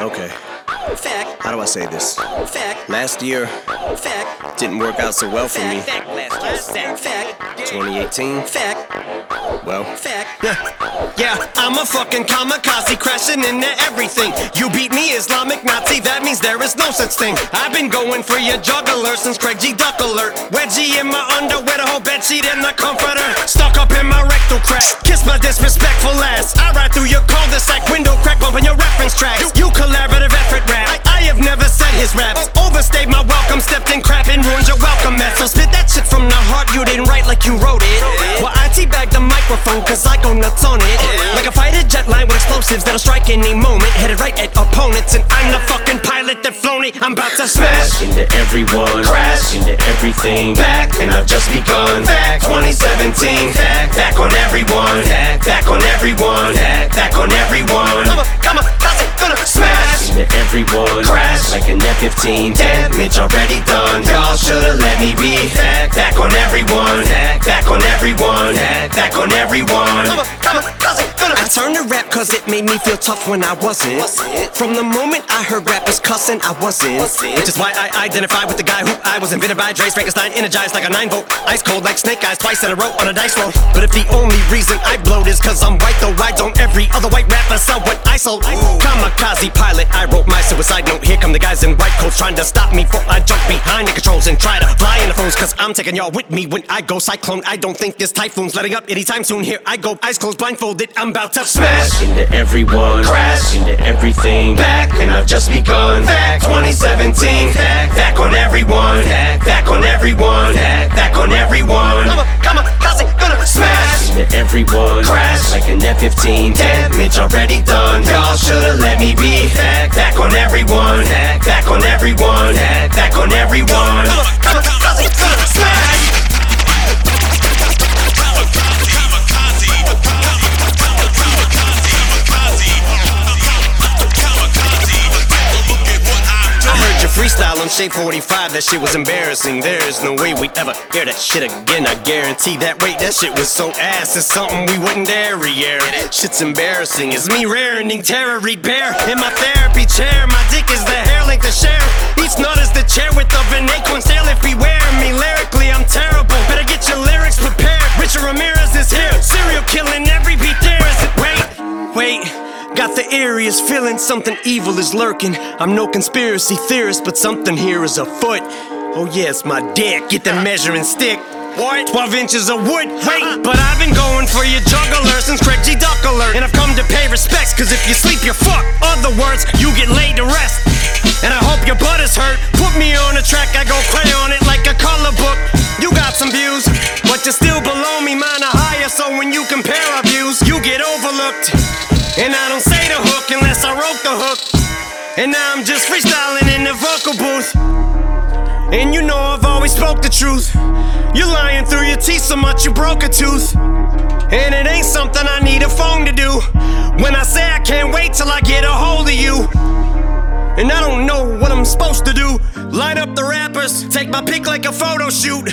Okay. How do I say this? Fact. Last year Fact. didn't work out so well for me. Fact. Fact. Fact. 2018, Fact. well, Fact. Yeah, I'm a fucking kamikaze crashing into everything. You beat me, Islamic Nazi, that means there is no such thing. I've been going for your jugular since Craig G. Duck alert. Wedgie in my underwear, the whole bedsheet in the comforter. Stuck up in my rectal crack. Kiss my disrespectful ass. I ride through your cul-de-sac window crack, bumping your reference tracks. You, you collaborative his raps. Overstayed my welcome, stepped in crap and ruined your welcome mat. So spit that shit from the heart, you didn't write like you wrote it. Well, I teabag the microphone, cause I go nuts on it. Like a fighter jet line with explosives that'll strike any moment. Headed right at opponents, and I'm the fucking pilot that flown it. I'm about to smash. into everyone, crash into everything. Back, and I've just begun. Back 2017, back, back on everyone. Back, back on everyone. Back, back on everyone. Everyone, crash like an F-15. Damage already done. Y'all should've let me be. Back, back on everyone. Back, on everyone. Back on everyone. Turned to rap cause it made me feel tough when I wasn't. From the moment I heard rappers cussing, I wasn't. Which is why I identify with the guy who I was invented by. Dre Frankenstein, energized like a 9 volt. Ice cold like snake eyes, twice in a row on a dice roll. But if the only reason I blowed is cause I'm white, though why don't every other white rapper sell what I sold? A kamikaze pilot, I wrote my suicide note. Here come the guys in white coats trying to stop me before I jump behind the controls and try to fly in the phones. Cause I'm taking y'all with me when I go cyclone. I don't think this typhoon's letting up anytime soon. Here I go, eyes closed, blindfolded. I'm about to smash. into everyone, crash into everything. Back, and I've just begun. Back 2017, back, back on everyone. Back, back on everyone. Back, back on everyone. Come on, come on, it gonna smash? Into everyone, crash like an F-15. Damage already done. Y'all should've let me be. Back, back on everyone. Back, back on everyone. Back, back on everyone. Come on, come freestyle on Shade 45, that shit was embarrassing. There's no way we'd ever hear that shit again. I guarantee that. Wait, that shit was so ass. It's something we wouldn't dare re-air. Shit's embarrassing. It's me raring terror, bear in my therapy chair. My dick is the hair length to share. Each nut is the chair with of an acorn. If he wear me lyrically, Got the eeriest feeling something evil is lurking. I'm no conspiracy theorist, but something here is afoot. Oh, yes, my dick. Get the measuring stick. What? 12 inches of wood. Wait, uh-uh. but I've been going for your jugular since Craig G. Duck alert. And I've come to pay respects, cause if you sleep, you're fucked. Other words, you get laid to rest. And I hope your butt is hurt. Put me on a track, I go play crayon it like a color book. You got some views, but you're still below me, mine are higher. So when you compare our views, you get overlooked. And I don't say the hook unless I wrote the hook. And now I'm just freestyling in the vocal booth. And you know I've always spoke the truth. You're lying through your teeth so much you broke a tooth. And it ain't something I need a phone to do. When I say I can't wait till I get a hold of you. And I don't know what I'm supposed to do. Line up the rappers, take my pick like a photo shoot.